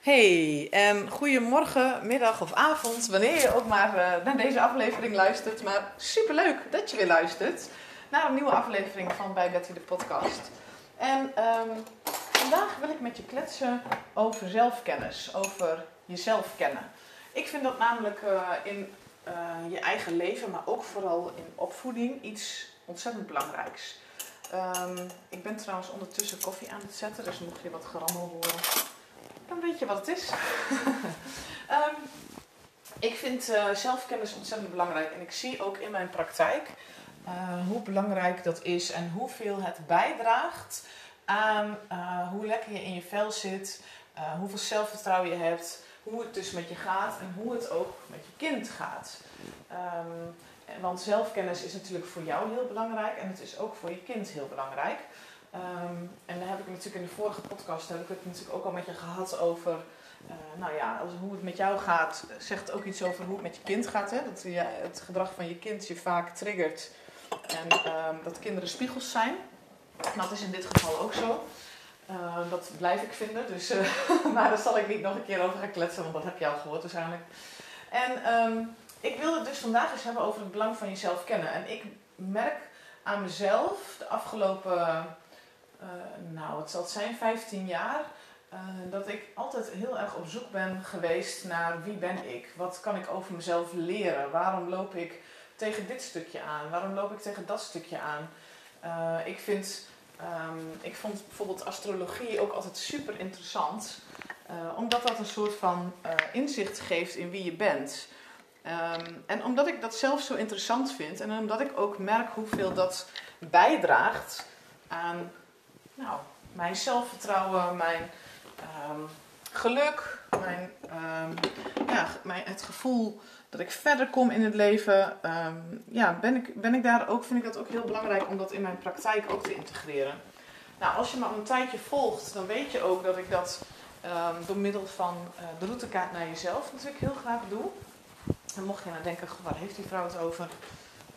Hey, en goedemorgen, middag of avond, wanneer je ook maar uh, naar deze aflevering luistert. Maar superleuk dat je weer luistert naar een nieuwe aflevering van Bij Betty de podcast. En um, vandaag wil ik met je kletsen over zelfkennis, over jezelf kennen. Ik vind dat namelijk uh, in uh, je eigen leven, maar ook vooral in opvoeding, iets ontzettend belangrijks. Um, ik ben trouwens ondertussen koffie aan het zetten, dus mocht je wat gerammel horen, dan weet je wat het is. um, ik vind uh, zelfkennis ontzettend belangrijk en ik zie ook in mijn praktijk uh, hoe belangrijk dat is en hoeveel het bijdraagt aan uh, hoe lekker je in je vel zit, hoeveel zelfvertrouwen je hebt, hoe het dus met je gaat en hoe het ook met je kind gaat. Um, want zelfkennis is natuurlijk voor jou heel belangrijk en het is ook voor je kind heel belangrijk. Um, en daar heb ik natuurlijk in de vorige podcast heb ik het natuurlijk ook al met je gehad over, uh, nou ja, hoe het met jou gaat, zegt ook iets over hoe het met je kind gaat. Hè? Dat je, het gedrag van je kind je vaak triggert en um, dat kinderen spiegels zijn. Dat is in dit geval ook zo. Uh, dat blijf ik vinden, dus, uh, maar daar zal ik niet nog een keer over gaan kletsen, want dat heb je al gehoord waarschijnlijk. En ik wilde het dus vandaag eens hebben over het belang van jezelf kennen. En ik merk aan mezelf de afgelopen, nou wat zal het zijn, 15 jaar, uh, dat ik altijd heel erg op zoek ben geweest naar wie ben ik? Wat kan ik over mezelf leren? Waarom loop ik tegen dit stukje aan? Waarom loop ik tegen dat stukje aan? Uh, ik, vind, um, ik vond bijvoorbeeld astrologie ook altijd super interessant. omdat dat een soort van inzicht geeft in wie je bent. Um, en omdat ik dat zelf zo interessant vind en omdat ik ook merk hoeveel dat bijdraagt aan nou, mijn zelfvertrouwen, mijn um, geluk, mijn, um, ja, mijn, het gevoel dat ik verder kom in het leven, ja, ben, ik, ben ik daar ook, vind ik dat ook heel belangrijk om dat in mijn praktijk ook te integreren. Nou, als je me al een tijdje volgt, dan weet je ook dat ik dat door middel van uh, de routekaart naar jezelf natuurlijk heel graag doe. En mocht je nou denken, waar heeft die vrouw het over?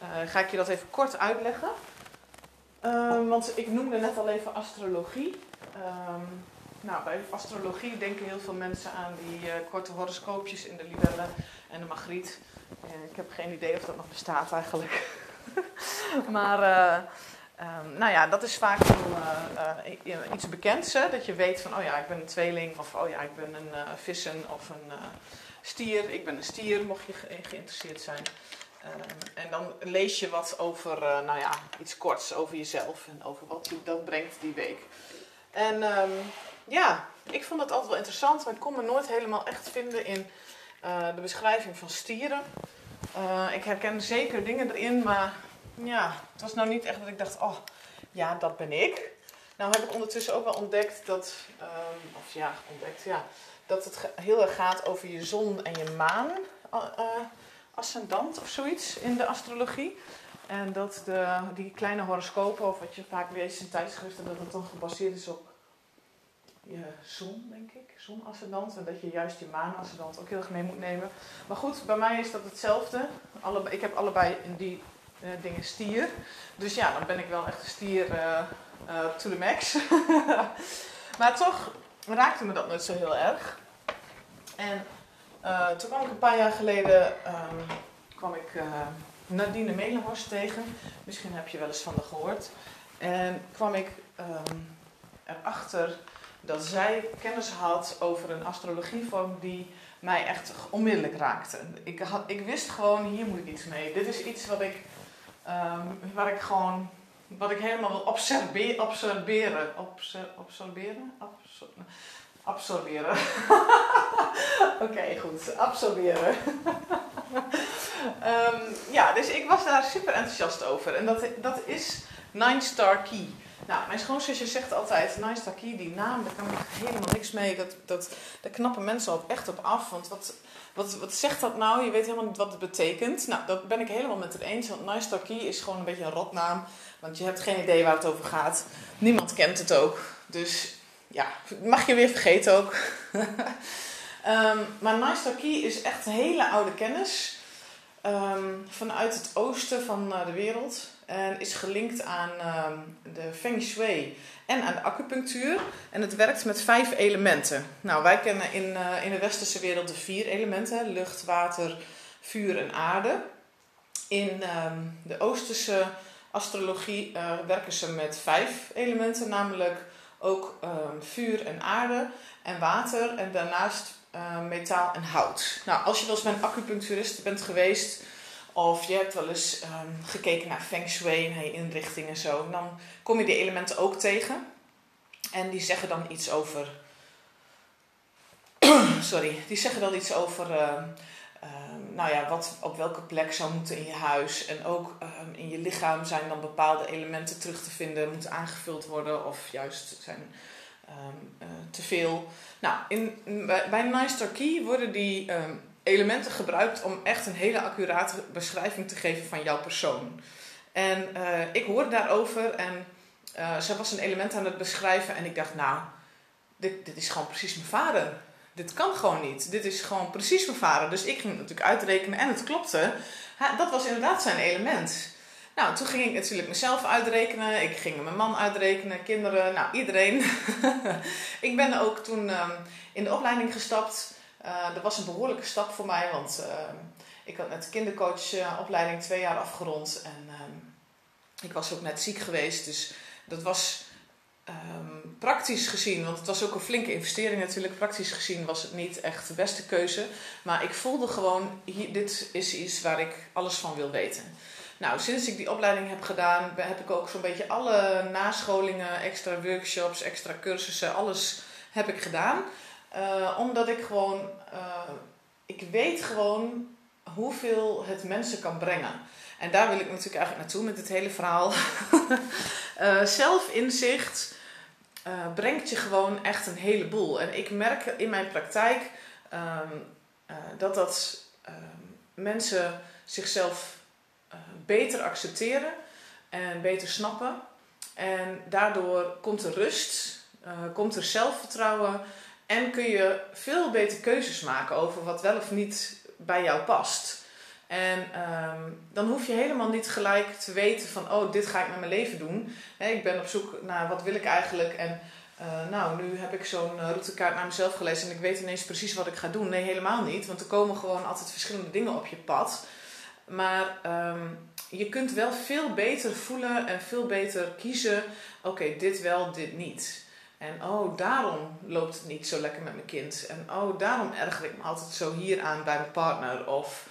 Uh, ga ik je dat even kort uitleggen. Uh, want ik noemde net al even astrologie. Um, nou, bij astrologie denken heel veel mensen aan die uh, korte horoscoopjes in de libelle en de magriet. ik heb geen idee of dat nog bestaat eigenlijk. maar um, nou ja, dat is vaak wel, iets bekends. Hè? Dat je weet van, oh ja, ik ben een tweeling. Of oh ja, ik ben een vissen of een stier. Ik ben een stier, mocht je ge geïnteresseerd zijn. Um, en dan lees je wat over, uh, nou ja, iets korts over jezelf en over wat je dat brengt die week. En um, ja, ik vond dat altijd wel interessant, maar ik kon me nooit helemaal echt vinden in uh, de beschrijving van stieren. Ik herken zeker dingen erin, maar ja, het was nou niet echt dat ik dacht, oh, ja, dat ben ik. Nou heb ik ondertussen ook wel ontdekt dat, um, of ja, ontdekt, ja, dat het heel erg gaat over je zon en je maan uh, ascendant of zoiets in de astrologie. En dat de, die kleine horoscopen, of wat je vaak leest in tijdschriften, dat het dan gebaseerd is op je zon, denk ik, zonascendant. En dat je juist je maanascendant ook heel erg mee moet nemen. Maar goed, bij mij is dat hetzelfde. Alle, ik heb allebei in die uh, dingen stier. Dus ja, dan ben ik wel echt een stier uh, to the max. maar toch raakte me dat nooit zo heel erg. En uh, toen kwam ik een paar jaar geleden um, kwam ik uh, Nadine Melenhorst tegen. Misschien heb je wel eens van haar gehoord. En kwam ik um, erachter dat zij kennis had over een astrologievorm die mij echt onmiddellijk raakte. Ik, had, ik wist gewoon, hier moet ik iets mee. Dit is iets wat ik, um, waar ik gewoon, wat ik helemaal wil absorbe absorberen. Absor absorberen? Absor absorberen. Oké, goed. Absorberen. um, ja, dus ik was daar super enthousiast over. En dat, dat is Nine Star Key. Nou, mijn schoonzusje zegt altijd, Nine Star Key, die naam, daar kan ik helemaal niks mee. Dat, dat, daar knappen mensen ook echt op af. Want wat, wat, wat zegt dat nou? Je weet helemaal niet wat het betekent. Nou, dat ben ik helemaal met het eens. Want Nine Star Key is gewoon een beetje een rotnaam. Want je hebt geen idee waar het over gaat. Niemand kent het ook. Dus ja, mag je weer vergeten ook. um, maar Key is echt hele oude kennis. Um, vanuit het oosten van uh, de wereld. En is gelinkt aan ehm, de Feng Shui en aan de acupunctuur. En het werkt met vijf elementen. Nou, wij kennen in, in de westerse wereld de vier elementen: lucht, water, vuur en aarde. In ehm, de oosterse astrologie werken ze met vijf elementen, namelijk ook ehm, vuur en aarde en water en daarnaast ehm, metaal en hout. Nou, als je wel eens bij een acupuncturist bent geweest of je hebt wel eens ehm, gekeken naar feng shui en je inrichting en zo, dan kom je die elementen ook tegen. En die zeggen dan iets over. Sorry, die zeggen dan iets over nou ja, wat op welke plek zou moeten in je huis. En ook ehm, in je lichaam zijn dan bepaalde elementen terug te vinden, moeten aangevuld worden of juist zijn um, te veel. Nou, in, bij, bij Nice Key worden die elementen gebruikt om echt een hele accurate beschrijving te geven van jouw persoon. En uh, ik hoorde daarover en uh, zij was een element aan het beschrijven en ik dacht, nou, dit, dit is gewoon precies mijn vader dit kan gewoon niet. Dit is gewoon precies mijn. Dus ik ging het natuurlijk uitrekenen en het klopte. dat was inderdaad zijn element. Nou, toen ging ik natuurlijk mezelf uitrekenen. Ik ging mijn man uitrekenen, kinderen, nou iedereen. ik ben ook toen ehm, in de opleiding gestapt. Uh, dat was een behoorlijke stap voor mij, want ehm, ik had net de kindercoachopleiding twee jaar afgerond. En ehm, ik was ook net ziek geweest. Dus dat was Um, praktisch gezien, want het was ook een flinke investering natuurlijk, praktisch gezien was het niet echt de beste keuze. Maar ik voelde gewoon, hier, dit is iets waar ik alles van wil weten. Nou, sinds ik die opleiding heb gedaan, heb ik ook zo'n beetje alle nascholingen, extra workshops, extra cursussen, alles heb ik gedaan. Uh, omdat ik gewoon, uh, ik weet gewoon hoeveel het mensen kan brengen. En daar wil ik natuurlijk eigenlijk naartoe met het hele verhaal. uh, zelfinzicht uh, brengt je gewoon echt een heleboel. En ik merk in mijn praktijk um, uh, dat dat um, mensen zichzelf beter accepteren en beter snappen. En daardoor komt er rust, komt er zelfvertrouwen en kun je veel beter keuzes maken over wat wel of niet bij jou past. En um, dan hoef je helemaal niet gelijk te weten van, oh, dit ga ik met mijn leven doen. ik ben op zoek naar wat wil ik eigenlijk. En uh, nou, nu heb ik zo'n uh, routekaart naar mezelf gelezen en ik weet ineens precies wat ik ga doen. Nee, helemaal niet. Want er komen gewoon altijd verschillende dingen op je pad. Maar um, je kunt wel veel beter voelen en veel beter kiezen. Oké, dit wel, dit niet. En oh, daarom loopt het niet zo lekker met mijn kind. En oh, daarom erger ik me altijd zo hier aan bij mijn partner. Of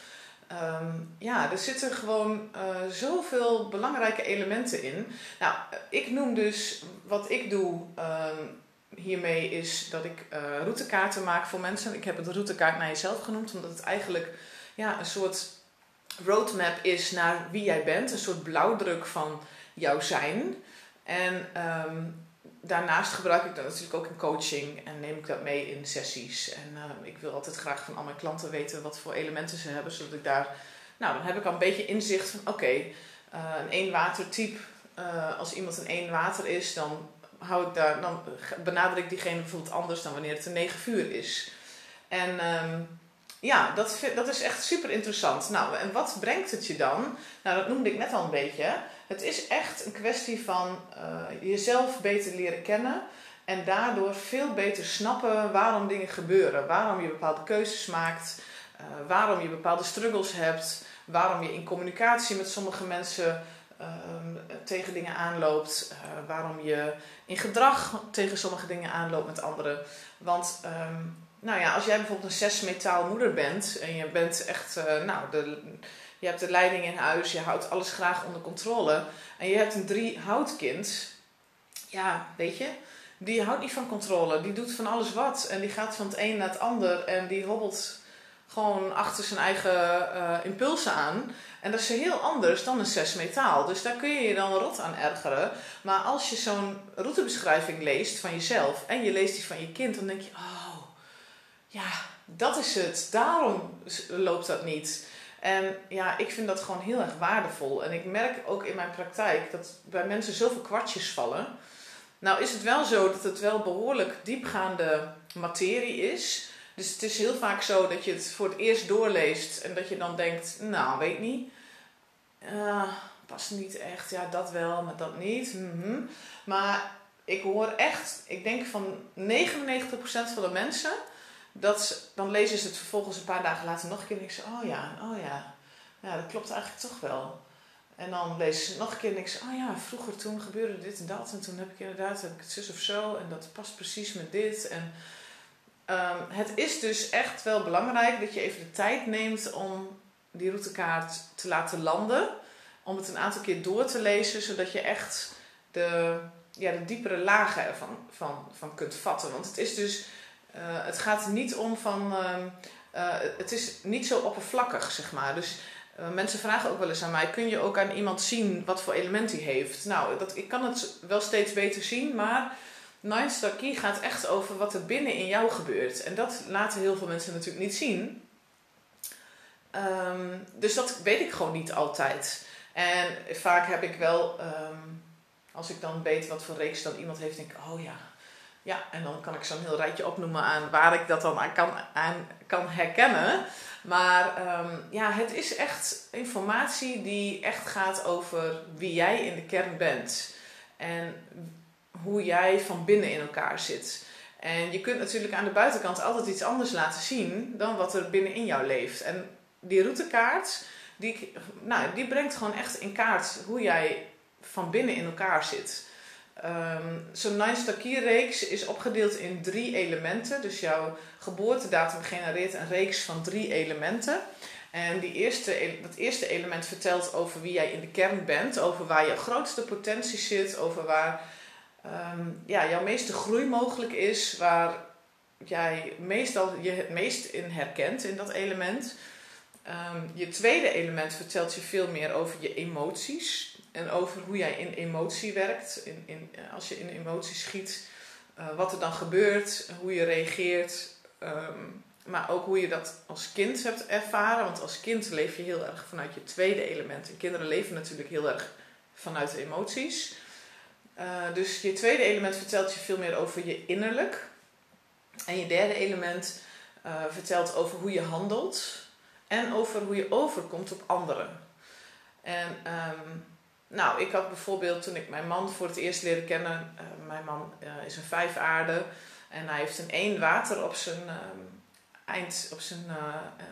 Um, ja, er zitten gewoon uh, zoveel belangrijke elementen in. Nou, ik noem dus wat ik doe um, hiermee is dat ik uh, routekaarten maak voor mensen. Ik heb het routekaart naar jezelf genoemd, omdat het eigenlijk ja, een soort roadmap is naar wie jij bent. Een soort blauwdruk van jouw zijn. En um, daarnaast gebruik ik dat natuurlijk ook in coaching en neem ik dat mee in sessies. En uh, ik wil altijd graag van al mijn klanten weten wat voor elementen ze hebben, zodat ik daar, nou dan heb ik al een beetje inzicht van oké, uh, een één watertype, uh, als iemand een één water is, dan hou ik daar, dan benader ik diegene bijvoorbeeld anders dan wanneer het een negen vuur is. En um, ja, dat, dat is echt super interessant. Nou, en wat brengt het je dan? Nou, dat noemde ik net al een beetje. Het is echt een kwestie van uh, jezelf beter leren kennen. En daardoor veel beter snappen waarom dingen gebeuren. Waarom je bepaalde keuzes maakt. Uh, waarom je bepaalde struggles hebt. Waarom je in communicatie met sommige mensen uh, tegen dingen aanloopt. Uh, waarom je in gedrag tegen sommige dingen aanloopt met anderen. Want um, nou ja, als jij bijvoorbeeld een zes metaal moeder bent. En je bent echt, nou, de je hebt de leiding in huis, je houdt alles graag onder controle. En je hebt een drie houtkind. Ja, weet je, die houdt niet van controle. Die doet van alles wat. En die gaat van het een naar het ander. En die hobbelt gewoon achter zijn eigen uh, impulsen aan. En dat is heel anders dan een zes metaal. Dus daar kun je je dan rot aan ergeren. Maar als je zo'n routebeschrijving leest van jezelf en je leest die van je kind, dan denk je: oh, ja, dat is het. Daarom loopt dat niet. En ja, ik vind dat gewoon heel erg waardevol. En ik merk ook in mijn praktijk dat bij mensen zoveel kwartjes vallen. Nou is het wel zo dat het wel behoorlijk diepgaande materie is. Dus het is heel vaak zo dat je het voor het eerst doorleest en dat je dan denkt, nou weet niet, uh, past niet echt. Ja, dat wel, maar dat niet. Mhm. Maar ik hoor echt, ik denk van 99% van de mensen, dat dan lezen ze het vervolgens een paar dagen later nog een keer en denken ze, oh ja, oh ja, ja, dat klopt eigenlijk toch wel. En dan lezen ze nog een keer en denken ze, oh ja, vroeger toen gebeurde dit en dat en toen heb ik inderdaad heb ik het zus of zo en dat past precies met dit. En ehm, het is dus echt wel belangrijk dat je even de tijd neemt om die routekaart te laten landen. Om het een aantal keer door te lezen, zodat je echt de, ja, de diepere lagen ervan van, van kunt vatten. Want het is dus, het gaat niet om van, uh, uh, het is niet zo oppervlakkig, zeg maar. Dus uh, mensen vragen ook wel eens aan mij: kun je ook aan iemand zien wat voor element hij heeft? Nou, dat, ik kan het wel steeds beter zien, maar Nine Star Key gaat echt over wat er binnen in jou gebeurt. En dat laten heel veel mensen natuurlijk niet zien. Um, dus dat weet ik gewoon niet altijd. En vaak heb ik wel, um, als ik dan weet wat voor reeks dan iemand heeft, denk ik: oh ja. Ja, en dan kan ik zo'n heel rijtje opnoemen aan waar ik dat dan aan kan, aan kan herkennen. Maar um, ja, het is echt informatie die echt gaat over wie jij in de kern bent. En hoe jij van binnen in elkaar zit. En je kunt natuurlijk aan de buitenkant altijd iets anders laten zien dan wat er binnen in jou leeft. En die routekaart, die, nou, die brengt gewoon echt in kaart hoe jij van binnen in elkaar zit. Um, Zo'n Nine Star reeks is opgedeeld in drie elementen. Dus jouw geboortedatum genereert een reeks van drie elementen. En die eerste, dat eerste element vertelt over wie jij in de kern bent, over waar je grootste potentie zit, over waar um, ja, jouw meeste groei mogelijk is, waar jij meestal je het meest in herkent in dat element. Um, je tweede element vertelt je veel meer over je emoties en over hoe jij in emotie werkt. In, in, als je in emotie schiet, uh, wat er dan gebeurt, hoe je reageert. Um, maar ook hoe je dat als kind hebt ervaren. Want als kind leef je heel erg vanuit je tweede element. En kinderen leven natuurlijk heel erg vanuit emoties. Uh, dus je tweede element vertelt je veel meer over je innerlijk. En je derde element vertelt over hoe je handelt. En over hoe je overkomt op anderen. En um, nou, ik had bijvoorbeeld toen ik mijn man voor het eerst leerde kennen. Uh, mijn man uh, is een vijfaarde. En hij heeft een één water op zijn uh, eind, op zijn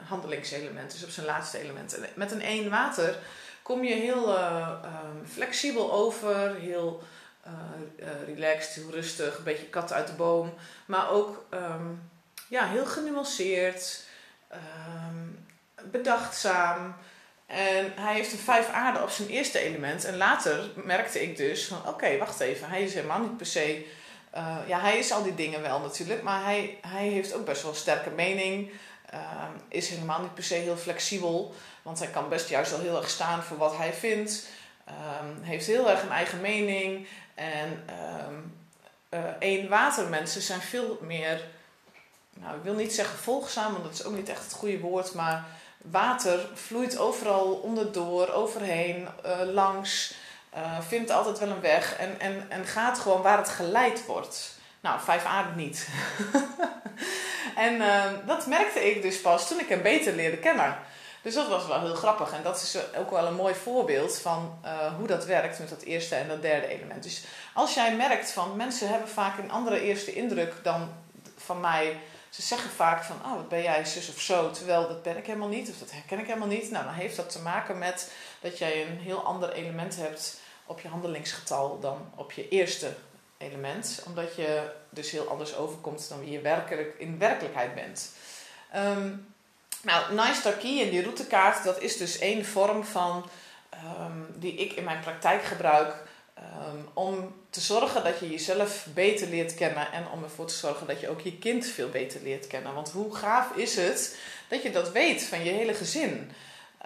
handelingselement. Dus op zijn laatste element. En met een één water kom je heel um, flexibel over. Heel relaxed, heel rustig. Een beetje kat uit de boom. Maar ook um, ja, heel genuanceerd. Bedachtzaam. En hij heeft een vijf aarde op zijn eerste element. En later merkte ik dus van oké, wacht even. Hij is helemaal niet per se. Uh, ja, hij is al die dingen wel natuurlijk. Maar hij, hij heeft ook best wel een sterke mening. Uh, is helemaal niet per se heel flexibel. Want hij kan best juist wel heel erg staan voor wat hij vindt. Um, heeft heel erg een eigen mening. En um, uh, één watermensen zijn veel meer. Nou, ik wil niet zeggen volgzaam, want dat is ook niet echt het goede woord. Maar water vloeit overal onderdoor, overheen, uh, langs, uh, vindt altijd wel een weg en, en, en gaat gewoon waar het geleid wordt. Nou, vijf aarde niet. en uh, dat merkte ik dus pas toen ik hem beter leerde kennen. Dus dat was wel heel grappig. En dat is ook wel een mooi voorbeeld van hoe dat werkt met dat eerste en dat derde element. Dus als jij merkt van mensen hebben vaak een andere eerste indruk dan van mij ze zeggen vaak van, oh, wat ben jij zus of zo, terwijl dat ben ik helemaal niet, of dat herken ik helemaal niet. Nou, dan heeft dat te maken met dat jij een heel ander element hebt op je handelingsgetal dan op je eerste element, omdat je dus heel anders overkomt dan wie je werkelijk, in werkelijkheid bent. Um, nou, Nice Key en die routekaart, dat is dus één vorm van um, die ik in mijn praktijk gebruik Um, om te zorgen dat je jezelf beter leert kennen en om ervoor te zorgen dat je ook je kind veel beter leert kennen. Want hoe gaaf is het dat je dat weet van je hele gezin?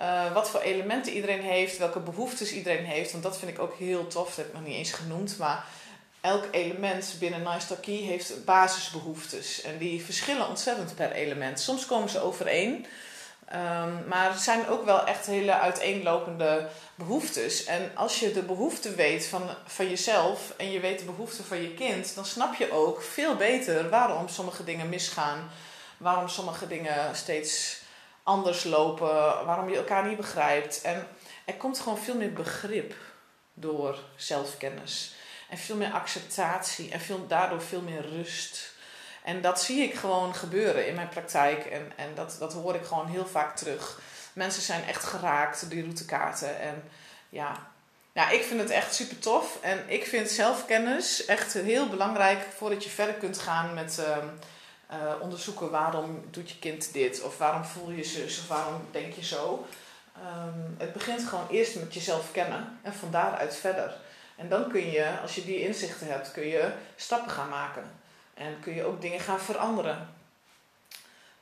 Uh, wat voor elementen iedereen heeft, welke behoeftes iedereen heeft. Want dat vind ik ook heel tof, dat heb ik nog niet eens genoemd. Maar elk element binnen Nice Key heeft basisbehoeftes. En die verschillen ontzettend per element. Soms komen ze overeen. Um, maar er zijn ook wel echt hele uiteenlopende behoeftes. En als je de behoeften weet van, van jezelf en je weet de behoeften van je kind, dan snap je ook veel beter waarom sommige dingen misgaan. Waarom sommige dingen steeds anders lopen, waarom je elkaar niet begrijpt. En er komt gewoon veel meer begrip door zelfkennis. En veel meer acceptatie en veel, daardoor veel meer rust. En dat zie ik gewoon gebeuren in mijn praktijk. En, en dat, dat hoor ik gewoon heel vaak terug. Mensen zijn echt geraakt, die routekaarten. En ja, ja, ik vind het echt super tof. En ik vind zelfkennis echt heel belangrijk voordat je verder kunt gaan met ehm, eh, onderzoeken waarom doet je kind dit. Of waarom voel je zus of waarom denk je zo. Ehm, het begint gewoon eerst met jezelf kennen en van daaruit verder. En dan kun je, als je die inzichten hebt, kun je stappen gaan maken. En kun je ook dingen gaan veranderen.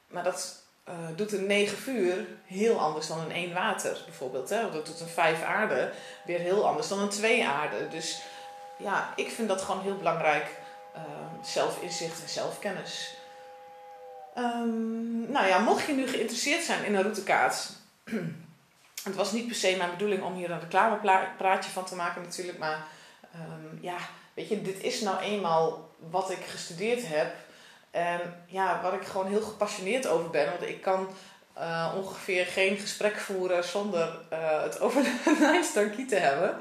Maar dat uh, doet een 9 vuur heel anders dan een 1 water bijvoorbeeld. Hè? Dat doet een 5 aarde weer heel anders dan een 2 aarde. Dus ja, ik vind dat gewoon heel belangrijk. Uh, zelfinzicht en zelfkennis. Um, nou ja, mocht je nu geïnteresseerd zijn in een routekaart. het was niet per se mijn bedoeling om hier een reclamepraatje van te maken natuurlijk. Maar um, ja, weet je, dit is nou eenmaal wat ik gestudeerd heb. En ja, waar ik gewoon heel gepassioneerd over ben. Want ik kan uh, ongeveer geen gesprek voeren zonder uh, het over de Key te hebben.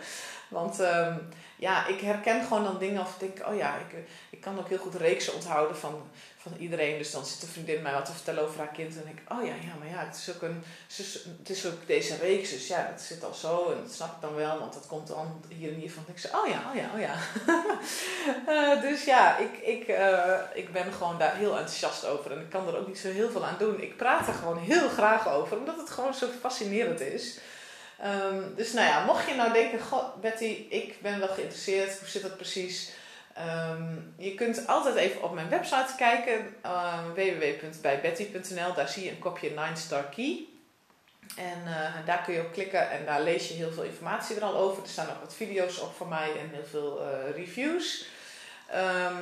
Want um, ja, ik herken gewoon dan dingen of ik denk, oh ja, ik, ik kan ook heel goed reeksen onthouden van van iedereen. Dus dan zit een vriendin mij wat te vertellen over haar kind. En denk ik, oh ja, ja, maar ja, het is ook, een, het is ook deze reeks. Dus ja, dat zit al zo. En dat snap ik dan wel, want dat komt dan hier en hier van. Ik zeg, oh ja, oh ja, oh ja. uh, dus ja, ik, ik, uh, ik ben gewoon daar heel enthousiast over. En ik kan er ook niet zo heel veel aan doen. Ik praat er gewoon heel graag over, omdat het gewoon zo fascinerend is. Um, dus nou ja, mocht je nou denken, god Betty, ik ben wel geïnteresseerd. Hoe zit dat precies? Um, je kunt altijd even op mijn website kijken, uh, www.bijbetty.nl. Daar zie je een kopje 9 Star Key. En uh, daar kun je op klikken en daar lees je heel veel informatie er al over. Er staan ook wat video's op van mij en heel veel uh, reviews.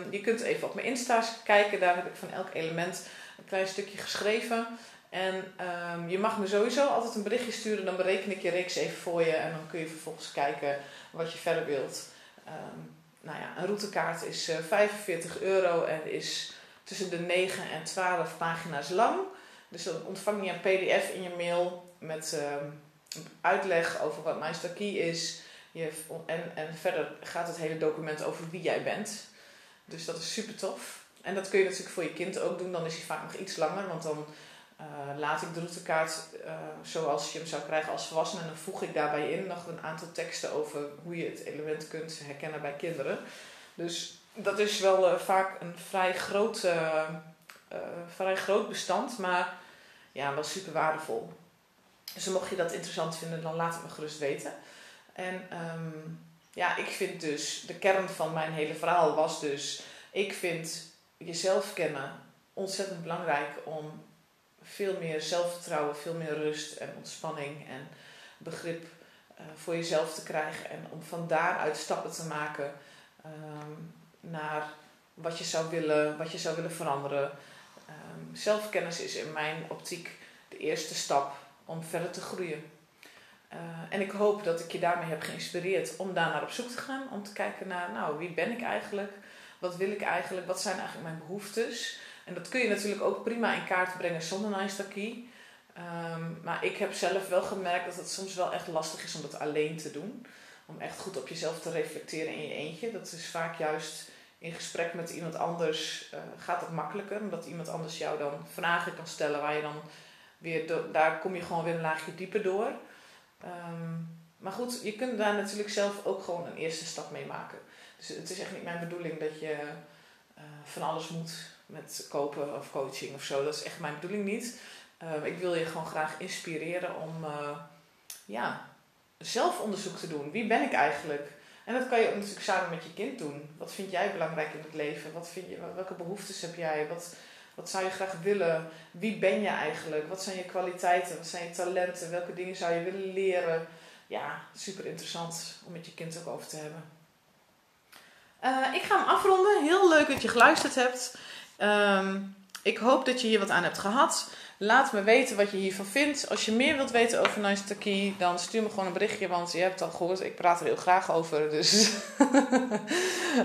Je kunt even op mijn Insta's kijken, daar heb ik van elk element een klein stukje geschreven. En um, je mag me sowieso altijd een berichtje sturen, dan bereken ik je reeks even voor je en dan kun je vervolgens kijken wat je verder wilt. Um, nou ja, een routekaart is 45 eh, euro en is tussen de 9 en 12 pagina's lang. Dus dan ontvang je een pdf in je mail met uh, uitleg over wat Meister Key is. Je, en, en verder gaat het hele document over wie jij bent. Dus dat is super tof. En dat kun je natuurlijk voor je kind ook doen. Dan is hij vaak nog iets langer, want dan uh, laat ik de routekaart uh, zoals je hem zou krijgen als volwassene. En dan voeg ik daarbij in nog een aantal teksten over hoe je het element kunt herkennen bij kinderen. Dus dat is wel uh, vaak een vrij groot, vrij groot bestand, maar ja, wel super waardevol. Dus mocht je dat interessant vinden, dan laat het me gerust weten. En um, ja, ik vind dus, de kern van mijn hele verhaal was dus, ik vind jezelf kennen ontzettend belangrijk om veel meer zelfvertrouwen, veel meer rust en ontspanning en begrip uh, voor jezelf te krijgen. En om van daaruit stappen te maken um, naar wat je zou willen, wat je zou willen veranderen. Um, zelfkennis is in mijn optiek de eerste stap om verder te groeien. Uh, en ik hoop dat ik je daarmee heb geïnspireerd om daar naar op zoek te gaan. Om te kijken naar, nou, wie ben ik eigenlijk? Wat wil ik eigenlijk? Wat zijn eigenlijk mijn behoeftes? En dat kun je natuurlijk ook prima in kaart brengen zonder Key. Um, maar ik heb zelf wel gemerkt dat het soms wel echt lastig is om dat alleen te doen. Om echt goed op jezelf te reflecteren in je eentje. Dat is vaak juist in gesprek met iemand anders uh, gaat dat makkelijker. Omdat iemand anders jou dan vragen kan stellen waar je dan weer... daar kom je gewoon weer een laagje dieper door. Um, maar goed, je kunt daar natuurlijk zelf ook gewoon een eerste stap mee maken. Dus het is echt niet mijn bedoeling dat je uh, van alles moet met kopen of coaching of zo. Dat is echt mijn bedoeling niet. Uh, ik wil je gewoon graag inspireren om uh, ja, zelfonderzoek te doen. Wie ben ik eigenlijk? En dat kan je natuurlijk samen met je kind doen. Wat vind jij belangrijk in het leven? Wat vind je, welke behoeftes heb jij? Wat, wat zou je graag willen? Wie ben je eigenlijk? Wat zijn je kwaliteiten? Wat zijn je talenten? Welke dingen zou je willen leren? Ja, super interessant om met je kind ook over te hebben. Uh, ik ga hem afronden. Heel leuk dat je geluisterd hebt. Um, ik hoop dat je hier wat aan hebt gehad. Laat me weten wat je hiervan vindt. Als je meer wilt weten over Nice Taki, dan stuur me gewoon een berichtje. Want je hebt al gehoord, ik praat er heel graag over. Dus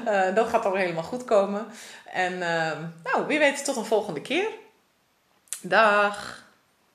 uh, dat gaat dan helemaal goed komen. En uh, nou, wie weet tot een volgende keer. Dag!